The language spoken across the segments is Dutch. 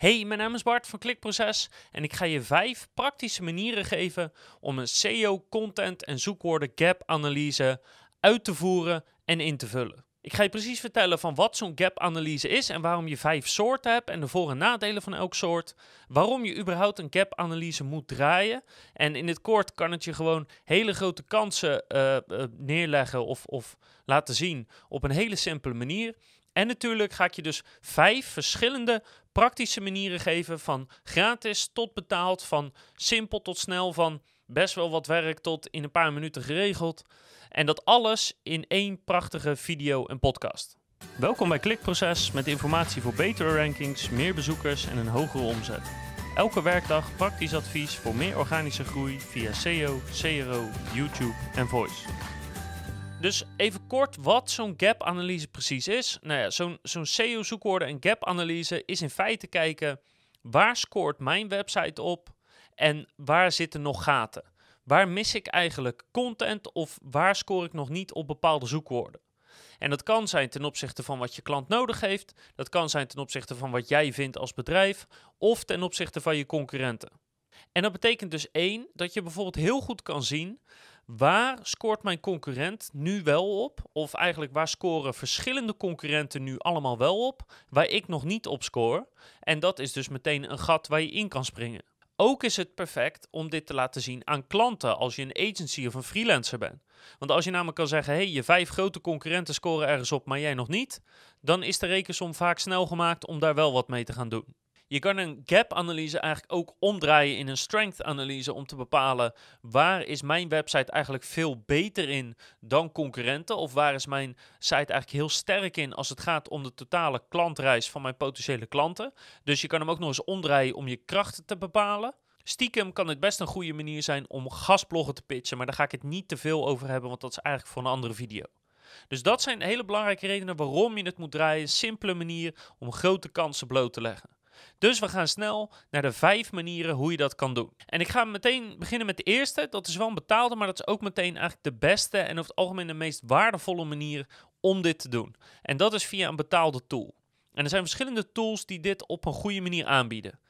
Hey, mijn naam is Bart van Klikproces en ik ga je vijf praktische manieren geven om een SEO content en zoekwoorden gap analyse uit te voeren en in te vullen. Ik ga je precies vertellen van wat zo'n gap analyse is en waarom je vijf soorten hebt en de voor- en nadelen van elk soort. Waarom je überhaupt een gap analyse moet draaien. En in het kort kan het je gewoon hele grote kansen uh, uh, neerleggen of, of laten zien op een hele simpele manier. En natuurlijk ga ik je dus vijf verschillende praktische manieren geven van gratis tot betaald, van simpel tot snel, van best wel wat werk tot in een paar minuten geregeld. En dat alles in één prachtige video en podcast. Welkom bij Klikproces met informatie voor betere rankings, meer bezoekers en een hogere omzet. Elke werkdag praktisch advies voor meer organische groei via SEO, CRO, YouTube en Voice. Dus even kort wat zo'n gap-analyse precies is. Nou ja, zo'n zo'n SEO-zoekwoorden en gap-analyse is in feite kijken waar scoort mijn website op en waar zitten nog gaten. Waar mis ik eigenlijk content of waar score ik nog niet op bepaalde zoekwoorden? En dat kan zijn ten opzichte van wat je klant nodig heeft, dat kan zijn ten opzichte van wat jij vindt als bedrijf of ten opzichte van je concurrenten. En dat betekent dus één, dat je bijvoorbeeld heel goed kan zien waar scoort mijn concurrent nu wel op? Of eigenlijk waar scoren verschillende concurrenten nu allemaal wel op, waar ik nog niet op score? En dat is dus meteen een gat waar je in kan springen. Ook is het perfect om dit te laten zien aan klanten als je een agency of een freelancer bent. Want als je namelijk kan zeggen, hey, je vijf grote concurrenten scoren ergens op, maar jij nog niet, dan is de rekensom vaak snel gemaakt om daar wel wat mee te gaan doen. Je kan een gap-analyse eigenlijk ook omdraaien in een strength-analyse om te bepalen waar is mijn website eigenlijk veel beter in dan concurrenten of waar is mijn site eigenlijk heel sterk in als het gaat om de totale klantreis van mijn potentiële klanten. Dus je kan hem ook nog eens omdraaien om je krachten te bepalen. Stiekem kan het best een goede manier zijn om gastbloggen te pitchen, maar daar ga ik het niet te veel over hebben, want dat is eigenlijk voor een andere video. Dus dat zijn hele belangrijke redenen waarom je het moet draaien. Simpele manier om grote kansen bloot te leggen. Dus we gaan snel naar de vijf manieren hoe je dat kan doen. En ik ga meteen beginnen met de eerste. Dat is wel een betaalde, maar dat is ook meteen eigenlijk de beste en over het algemeen de meest waardevolle manier om dit te doen. En dat is via een betaalde tool. En er zijn verschillende tools die dit op een goede manier aanbieden.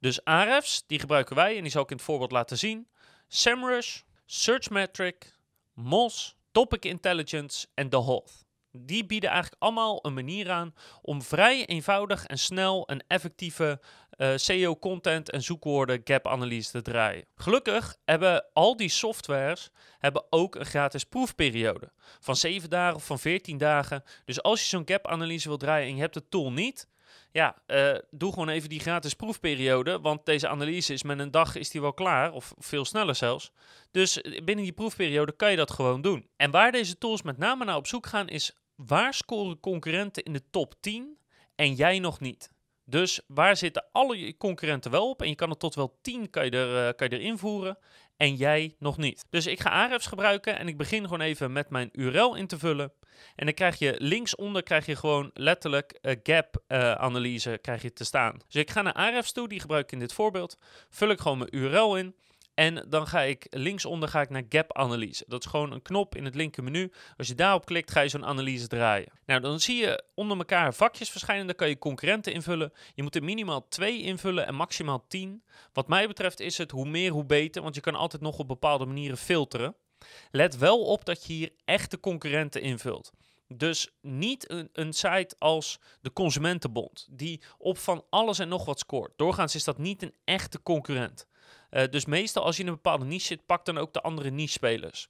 Dus Ahrefs, die gebruiken wij en die zal ik in het voorbeeld laten zien. SEMrush, Searchmetric, Moz, Topic Intelligence en The Hoth die bieden eigenlijk allemaal een manier aan om vrij eenvoudig en snel een effectieve uh, eh, SEO-content en zoekwoorden gap-analyse te draaien. Gelukkig hebben al die softwares hebben ook een gratis proefperiode van 7 dagen of van 14 dagen. Dus als je zo'n gap-analyse wil draaien en je hebt de tool niet, ja, uh, doe gewoon even die gratis proefperiode. Want deze analyse is met een dag is die wel klaar, of veel sneller zelfs. Dus binnen die proefperiode kan je dat gewoon doen. En waar deze tools met name naar op zoek gaan, is waar scoren concurrenten in de top 10 en jij nog niet? Dus waar zitten alle concurrenten wel op? En je kan er tot wel 10 kan je, er, uh, kan je er invoeren en jij nog niet. Dus ik ga Ahrefs gebruiken en ik begin gewoon even met mijn URL in te vullen. En dan krijg je linksonder krijg je gewoon letterlijk uh, gap uh, analyse krijg je te staan. Dus ik ga naar Ahrefs toe, die gebruik ik in dit voorbeeld. Vul ik gewoon mijn URL in. En dan ga ik linksonder ga ik naar Gap Analyse. Dat is gewoon een knop in het linker menu. Als je daarop klikt, ga je zo'n analyse draaien. Nou, dan zie je onder elkaar vakjes verschijnen. Daar kan je concurrenten invullen. Je moet er minimaal twee invullen en maximaal 10. Wat mij betreft is het hoe meer, hoe beter. Want je kan altijd nog op bepaalde manieren filteren. Let wel op dat je hier echte concurrenten invult. Dus niet een, een, site als de Consumentenbond, die op van alles en nog wat scoort. Doorgaans is dat niet een echte concurrent. Uh, dus meestal als je in een bepaalde niche zit, pak dan ook de andere niche-spelers.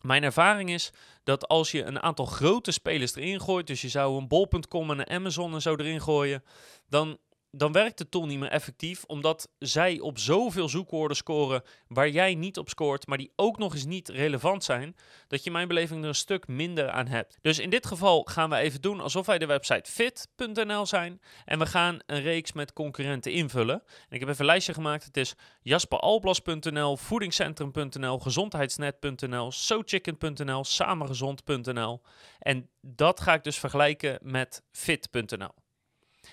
Mijn ervaring is dat als je een aantal grote spelers erin gooit, dus je zou een bol.com en een Amazon en zo erin gooien, dan dan werkt de tool niet meer effectief, omdat zij op zoveel zoekwoorden scoren waar jij niet op scoort, maar die ook nog eens niet relevant zijn, dat je mijn beleving er een stuk minder aan hebt. Dus in dit geval gaan we even doen alsof wij de website fit.nl zijn en we gaan een reeks met concurrenten invullen. En ik heb even een lijstje gemaakt. Het is jasperalblas.nl, voedingscentrum.nl, gezondheidsnet.nl, sochicken.nl, samengezond.nl en dat ga ik dus vergelijken met fit.nl.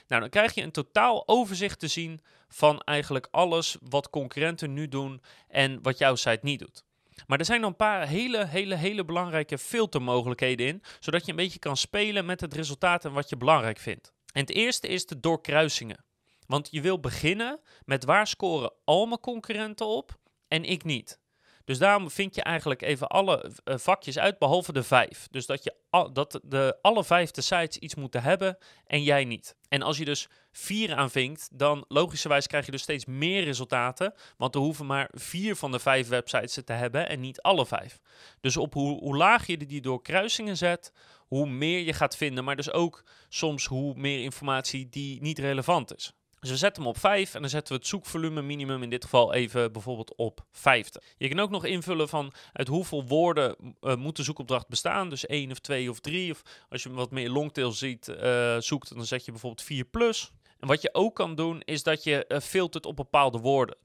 Nou, dan krijg je een totaal overzicht te zien van eigenlijk alles wat concurrenten nu doen en wat jouw site niet doet. Maar er zijn nog een paar hele, hele, hele belangrijke filtermogelijkheden in, zodat je een beetje kan spelen met het resultaat en wat je belangrijk vindt. En het eerste is de doorkruisingen. Want je wil beginnen met waar scoren al mijn concurrenten op en ik niet. Dus daarom vind je eigenlijk even alle uh, vakjes uit, behalve de vijf. Dus dat, je dat de alle vijf de sites iets moeten hebben en jij niet. En als je dus vier aanvinkt, dan logischerwijs krijg je dus steeds meer resultaten. Want er hoeven maar vier van de vijf websites te hebben en niet alle vijf. Dus op hoe, hoe laag je die door kruisingen zet, hoe meer je gaat vinden. Maar dus ook soms hoe meer informatie die niet relevant is. Dus we zetten hem op 5 en dan zetten we het zoekvolume minimum in dit geval even bijvoorbeeld op 50. Je kan ook nog invullen van uit hoeveel woorden uh, moet de zoekopdracht bestaan. Dus 1 of 2 of 3. Of als je wat meer longtail ziet, uh, zoekt, dan zet je bijvoorbeeld 4 plus. En wat je ook kan doen, is dat je uh, filtert op bepaalde woorden.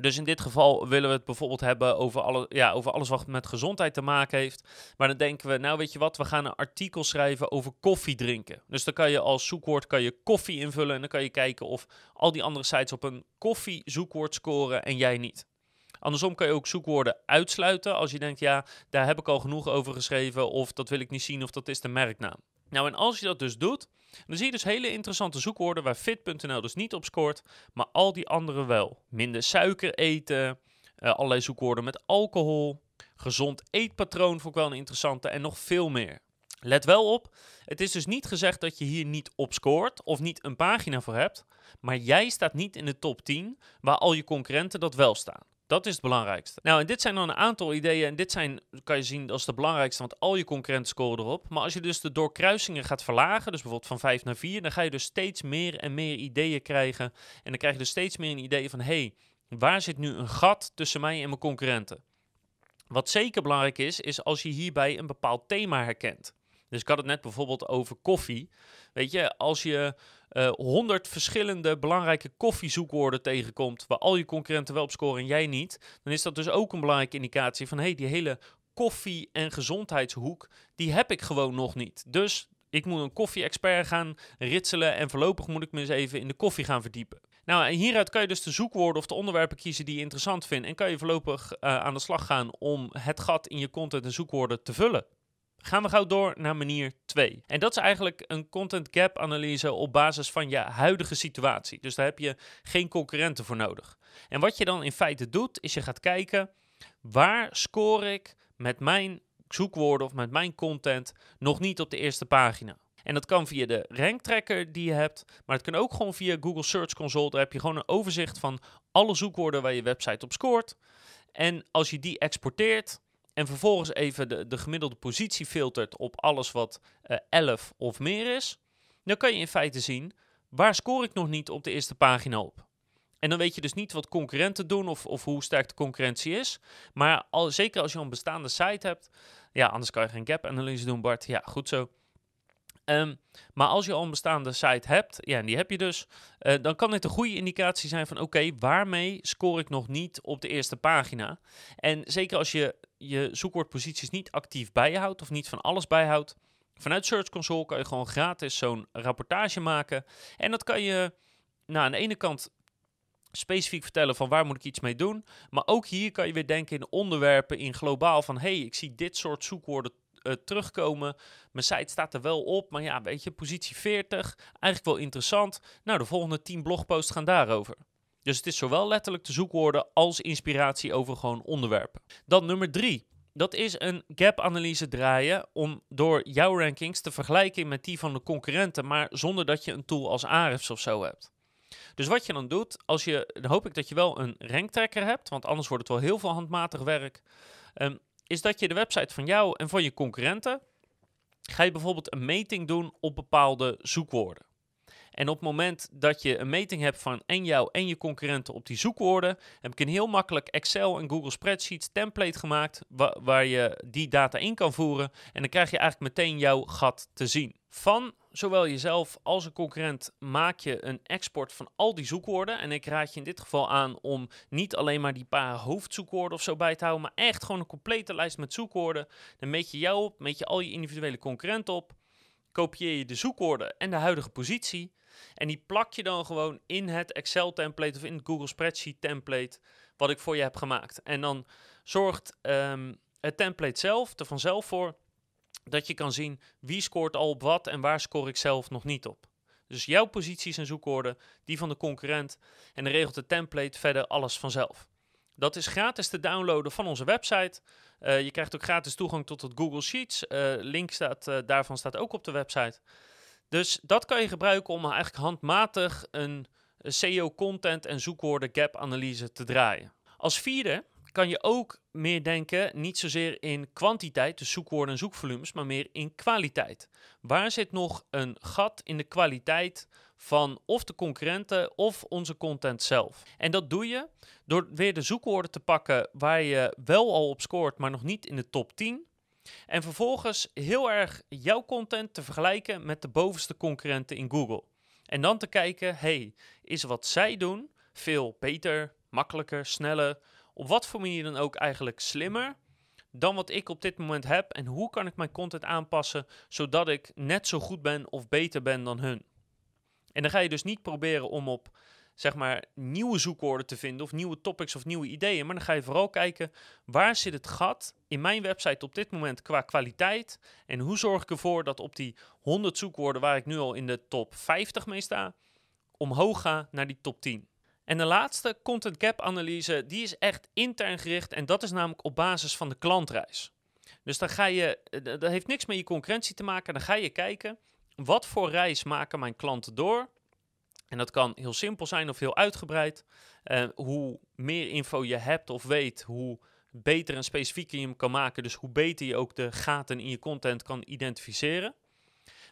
Dus in dit geval willen we het bijvoorbeeld hebben over, alle, ja, over alles wat met gezondheid te maken heeft. Maar dan denken we, nou weet je wat, we gaan een artikel schrijven over koffie drinken. Dus dan kan je als zoekwoord kan je koffie invullen en dan kan je kijken of al die andere sites op een koffie zoekwoord scoren en jij niet. Andersom kan je ook zoekwoorden uitsluiten als je denkt, ja, daar heb ik al genoeg over geschreven of dat wil ik niet zien of dat is de merknaam. Nou, en als je dat dus doet, dan zie je dus hele interessante zoekwoorden waar fit.nl dus niet op scoort, maar al die andere wel. Minder suiker eten, uh, allerlei zoekwoorden met alcohol, gezond eetpatroon vond ik wel een interessante en nog veel meer. Let wel op, het is dus niet gezegd dat je hier niet op scoort of niet een pagina voor hebt, maar jij staat niet in de top 10 waar al je concurrenten dat wel staan. Dat is het belangrijkste. Nou, en dit zijn dan een aantal ideeën. En dit zijn, kan je zien, als de belangrijkste, want al je concurrenten scoren erop. Maar als je dus de doorkruisingen gaat verlagen, dus bijvoorbeeld van 5 naar 4, dan ga je dus steeds meer en meer ideeën krijgen. En dan krijg je dus steeds meer een idee van, hé, hey, waar zit nu een gat tussen mij en mijn concurrenten? Wat zeker belangrijk is, is als je hierbij een bepaald thema herkent. Dus ik had het net bijvoorbeeld over koffie. Weet je, als je uh, eh, 100 verschillende belangrijke koffiezoekwoorden tegenkomt, waar al je concurrenten wel op scoren en jij niet, dan is dat dus ook een belangrijke indicatie van hey, die hele koffie- en gezondheidshoek, die heb ik gewoon nog niet. Dus ik moet een koffie-expert gaan ritselen en voorlopig moet ik me eens even in de koffie gaan verdiepen. Nou, en hieruit kan je dus de zoekwoorden of de onderwerpen kiezen die je interessant vindt en kan je voorlopig uh, aan de slag gaan om het gat in je content en zoekwoorden te vullen. Gaan we gauw door naar manier 2. En dat is eigenlijk een content gap analyse op basis van je huidige situatie. Dus daar heb je geen concurrenten voor nodig. En wat je dan in feite doet, is je gaat kijken waar score ik met mijn zoekwoorden of met mijn content nog niet op de eerste pagina. En dat kan via de ranktracker die je hebt, maar het kan ook gewoon via Google Search Console. Daar heb je gewoon een overzicht van alle zoekwoorden waar je website op scoort. En als je die exporteert, en vervolgens even de, de gemiddelde positie filtert op alles wat uh, eh, 11 of meer is, dan kan je in feite zien waar scoor ik nog niet op de eerste pagina op. En dan weet je dus niet wat concurrenten doen of, of hoe sterk de concurrentie is. Maar al, zeker als je een bestaande site hebt, ja, anders kan je geen gap-analyse doen, Bart. Ja, goed zo. Um, maar als je al een bestaande site hebt, ja, en die heb je dus, uh, dan kan het een goede indicatie zijn van oké, waarmee score ik nog niet op de eerste pagina? En zeker als je je zoekwoordposities niet actief bijhoudt of niet van alles bijhoudt, vanuit Search Console kan je gewoon gratis zo'n rapportage maken. En dat kan je nou, aan de ene kant specifiek vertellen van waar moet ik iets mee doen. Maar ook hier kan je weer denken in onderwerpen in globaal van hey, ik zie dit soort zoekwoorden uh, terugkomen. Mijn site staat er wel op, maar ja, weet je, positie 40, eigenlijk wel interessant. Nou, de volgende 10 blogposts gaan daarover. Dus het is zowel letterlijk de zoekwoorden als inspiratie over gewoon onderwerpen. Dan nummer 3. Dat is een gap-analyse draaien om door jouw rankings te vergelijken met die van de concurrenten, maar zonder dat je een tool als Ahrefs of zo hebt. Dus wat je dan doet, als je, dan hoop ik dat je wel een ranktrekker hebt, want anders wordt het wel heel veel handmatig werk. Um, is dat je de website van jou en van je concurrenten ga je bijvoorbeeld een meting doen op bepaalde zoekwoorden. En op het moment dat je een meting hebt van en jou en je concurrenten op die zoekwoorden, heb ik een heel makkelijk Excel en Google Spreadsheets template gemaakt waar je die data in kan voeren. En dan krijg je eigenlijk meteen jouw gat te zien. Van zowel jezelf als een concurrent maak je een export van al die zoekwoorden. En ik raad je in dit geval aan om niet alleen maar die paar hoofdzoekwoorden of zo bij te houden, maar echt gewoon een complete lijst met zoekwoorden. Dan meet je jou op, meet je al je individuele concurrenten op, kopieer je de zoekwoorden en de huidige positie. En die plak je dan gewoon in het Excel template of in het Google Spreadsheet template wat ik voor je heb gemaakt. En dan zorgt um, het template zelf er vanzelf voor dat je kan zien wie scoort al op wat en waar score ik zelf nog niet op. Dus jouw posities en zoekwoorden, die van de concurrent. En dan regelt de template verder alles vanzelf. Dat is gratis te downloaden van onze website. Uh, je krijgt ook gratis toegang tot het Google Sheets. Uh, link staat, uh, daarvan staat ook op de website. Dus dat kan je gebruiken om eigenlijk handmatig een SEO content en zoekwoorden gap analyse te draaien. Als vierde kan je ook meer denken, niet zozeer in kwantiteit, dus zoekwoorden en zoekvolumes, maar meer in kwaliteit. Waar zit nog een gat in de kwaliteit van of de concurrenten of onze content zelf? En dat doe je door weer de zoekwoorden te pakken waar je wel al op scoort, maar nog niet in de top 10. En vervolgens heel erg jouw content te vergelijken met de bovenste concurrenten in Google. En dan te kijken, hey, is wat zij doen veel beter, makkelijker, sneller, op wat voor manier dan ook eigenlijk slimmer dan wat ik op dit moment heb en hoe kan ik mijn content aanpassen zodat ik net zo goed ben of beter ben dan hun. En dan ga je dus niet proberen om op zeg maar nieuwe zoekwoorden te vinden of nieuwe topics of nieuwe ideeën, maar dan ga je vooral kijken waar zit het gat in mijn website op dit moment qua kwaliteit en hoe zorg ik ervoor dat op die 100 zoekwoorden waar ik nu al in de top 50 mee sta, omhoog ga naar die top 10. En de laatste content gap analyse, die is echt intern gericht en dat is namelijk op basis van de klantreis. Dus dan ga je, eh, dat heeft niks met je concurrentie te maken, dan ga je kijken wat voor reis maken mijn klanten door. En dat kan heel simpel zijn of heel uitgebreid. Uh, hoe meer info je hebt of weet, hoe beter en specifieker je hem kan maken. Dus hoe beter je ook de gaten in je content kan identificeren.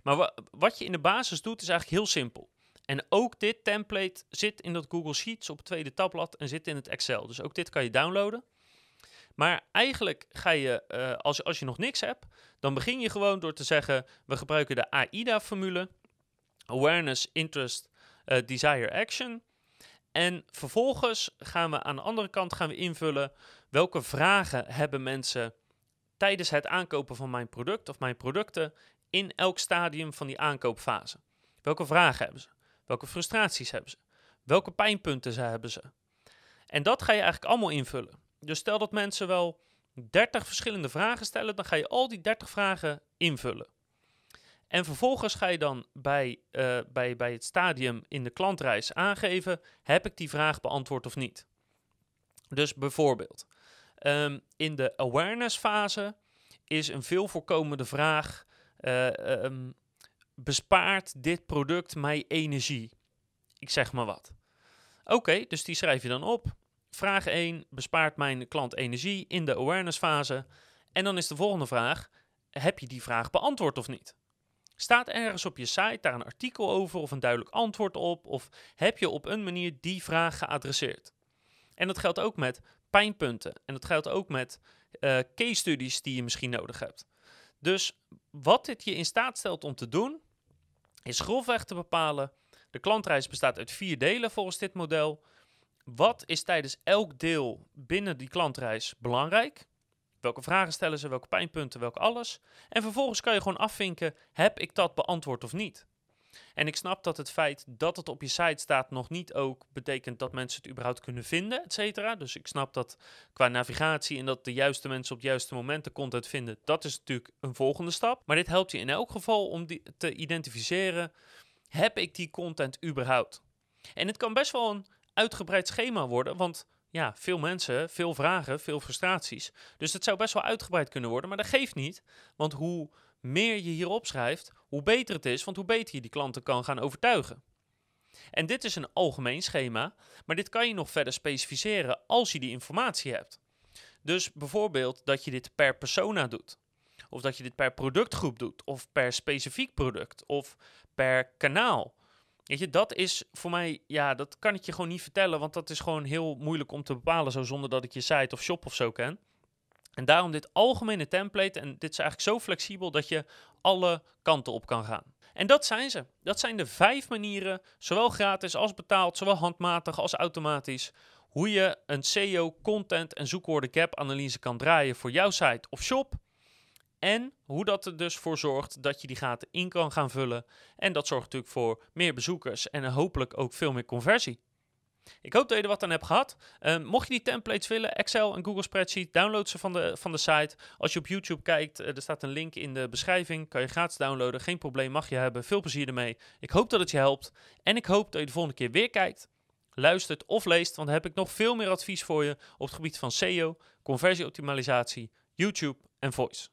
Maar wat je in de basis doet is eigenlijk heel simpel. En ook dit template zit in dat Google Sheets op het tweede tabblad en zit in het Excel. Dus ook dit kan je downloaden. Maar eigenlijk ga je, uh, als, als je nog niks hebt, dan begin je gewoon door te zeggen: we gebruiken de AIDA-formule: Awareness, Interest, uh, Desire, Action. En vervolgens gaan we aan de andere kant gaan we invullen welke vragen hebben mensen tijdens het aankopen van mijn product of mijn producten in elk stadium van die aankoopfase. Welke vragen hebben ze? Welke frustraties hebben ze? Welke pijnpunten ze hebben ze? En dat ga je eigenlijk allemaal invullen. Dus stel dat mensen wel 30 verschillende vragen stellen, dan ga je al die 30 vragen invullen. En vervolgens ga je dan bij, uh, bij, bij het stadium in de klantreis aangeven: heb ik die vraag beantwoord of niet? Dus bijvoorbeeld, um, in de awareness fase is een veel voorkomende vraag: uh, um, bespaart dit product mij energie? Ik zeg maar wat. Oké, dus die schrijf je dan op. Vraag 1, bespaart mijn klant energie in de awareness fase? En dan is de volgende vraag, heb je die vraag beantwoord of niet? Staat ergens op je site daar een artikel over of een duidelijk antwoord op? Of heb je op een manier die vraag geadresseerd? En dat geldt ook met pijnpunten. En dat geldt ook met uh, case studies die je misschien nodig hebt. Dus wat dit je in staat stelt om te doen, is grofweg te bepalen. De klantreis bestaat uit vier delen volgens dit model. Wat is tijdens elk deel binnen die klantreis belangrijk? Welke vragen stellen ze, welke pijnpunten, welke alles? En vervolgens kan je gewoon afvinken, heb ik dat beantwoord of niet? En ik snap dat het feit dat het op je site staat nog niet ook betekent dat mensen het überhaupt kunnen vinden, et cetera. Dus ik snap dat qua navigatie en dat de juiste mensen op het juiste moment de content vinden, dat is natuurlijk een volgende stap. Maar dit helpt je in elk geval om te identificeren, heb ik die content überhaupt? En het kan best wel een uitgebreid schema worden, want ja, veel mensen, veel vragen, veel frustraties. Dus het zou best wel uitgebreid kunnen worden, maar dat geeft niet. Want hoe meer je hier opschrijft, hoe beter het is, want hoe beter je die klanten kan gaan overtuigen. En dit is een algemeen schema, maar dit kan je nog verder specificeren als je die informatie hebt. Dus bijvoorbeeld dat je dit per persona doet, of dat je dit per productgroep doet, of per specifiek product, of per kanaal. Weet je, dat is voor mij, ja, dat kan ik je gewoon niet vertellen, want dat is gewoon heel moeilijk om te bepalen, zo zonder dat ik je site of shop of zo ken. En daarom dit algemene template, en dit is eigenlijk zo flexibel dat je alle kanten op kan gaan. En dat zijn ze. Dat zijn de vijf manieren, zowel gratis als betaald, zowel handmatig als automatisch, hoe je een SEO, content en zoekwoorden gap analyse kan draaien voor jouw site of shop. En hoe dat er dus voor zorgt dat je die gaten in kan gaan vullen. En dat zorgt natuurlijk voor meer bezoekers en hopelijk ook veel meer conversie. Ik hoop dat je er wat aan hebt gehad. Uh, mocht je die templates willen, Excel en Google Spreadsheet, download ze van de, van de site. Als je op YouTube kijkt, uh, er staat een link in de beschrijving. Kan je gratis downloaden. Geen probleem, mag je hebben. Veel plezier ermee. Ik hoop dat het je helpt. En ik hoop dat je de volgende keer weer kijkt, luistert of leest. Want dan heb ik nog veel meer advies voor je op het gebied van SEO, conversieoptimalisatie, YouTube en voice.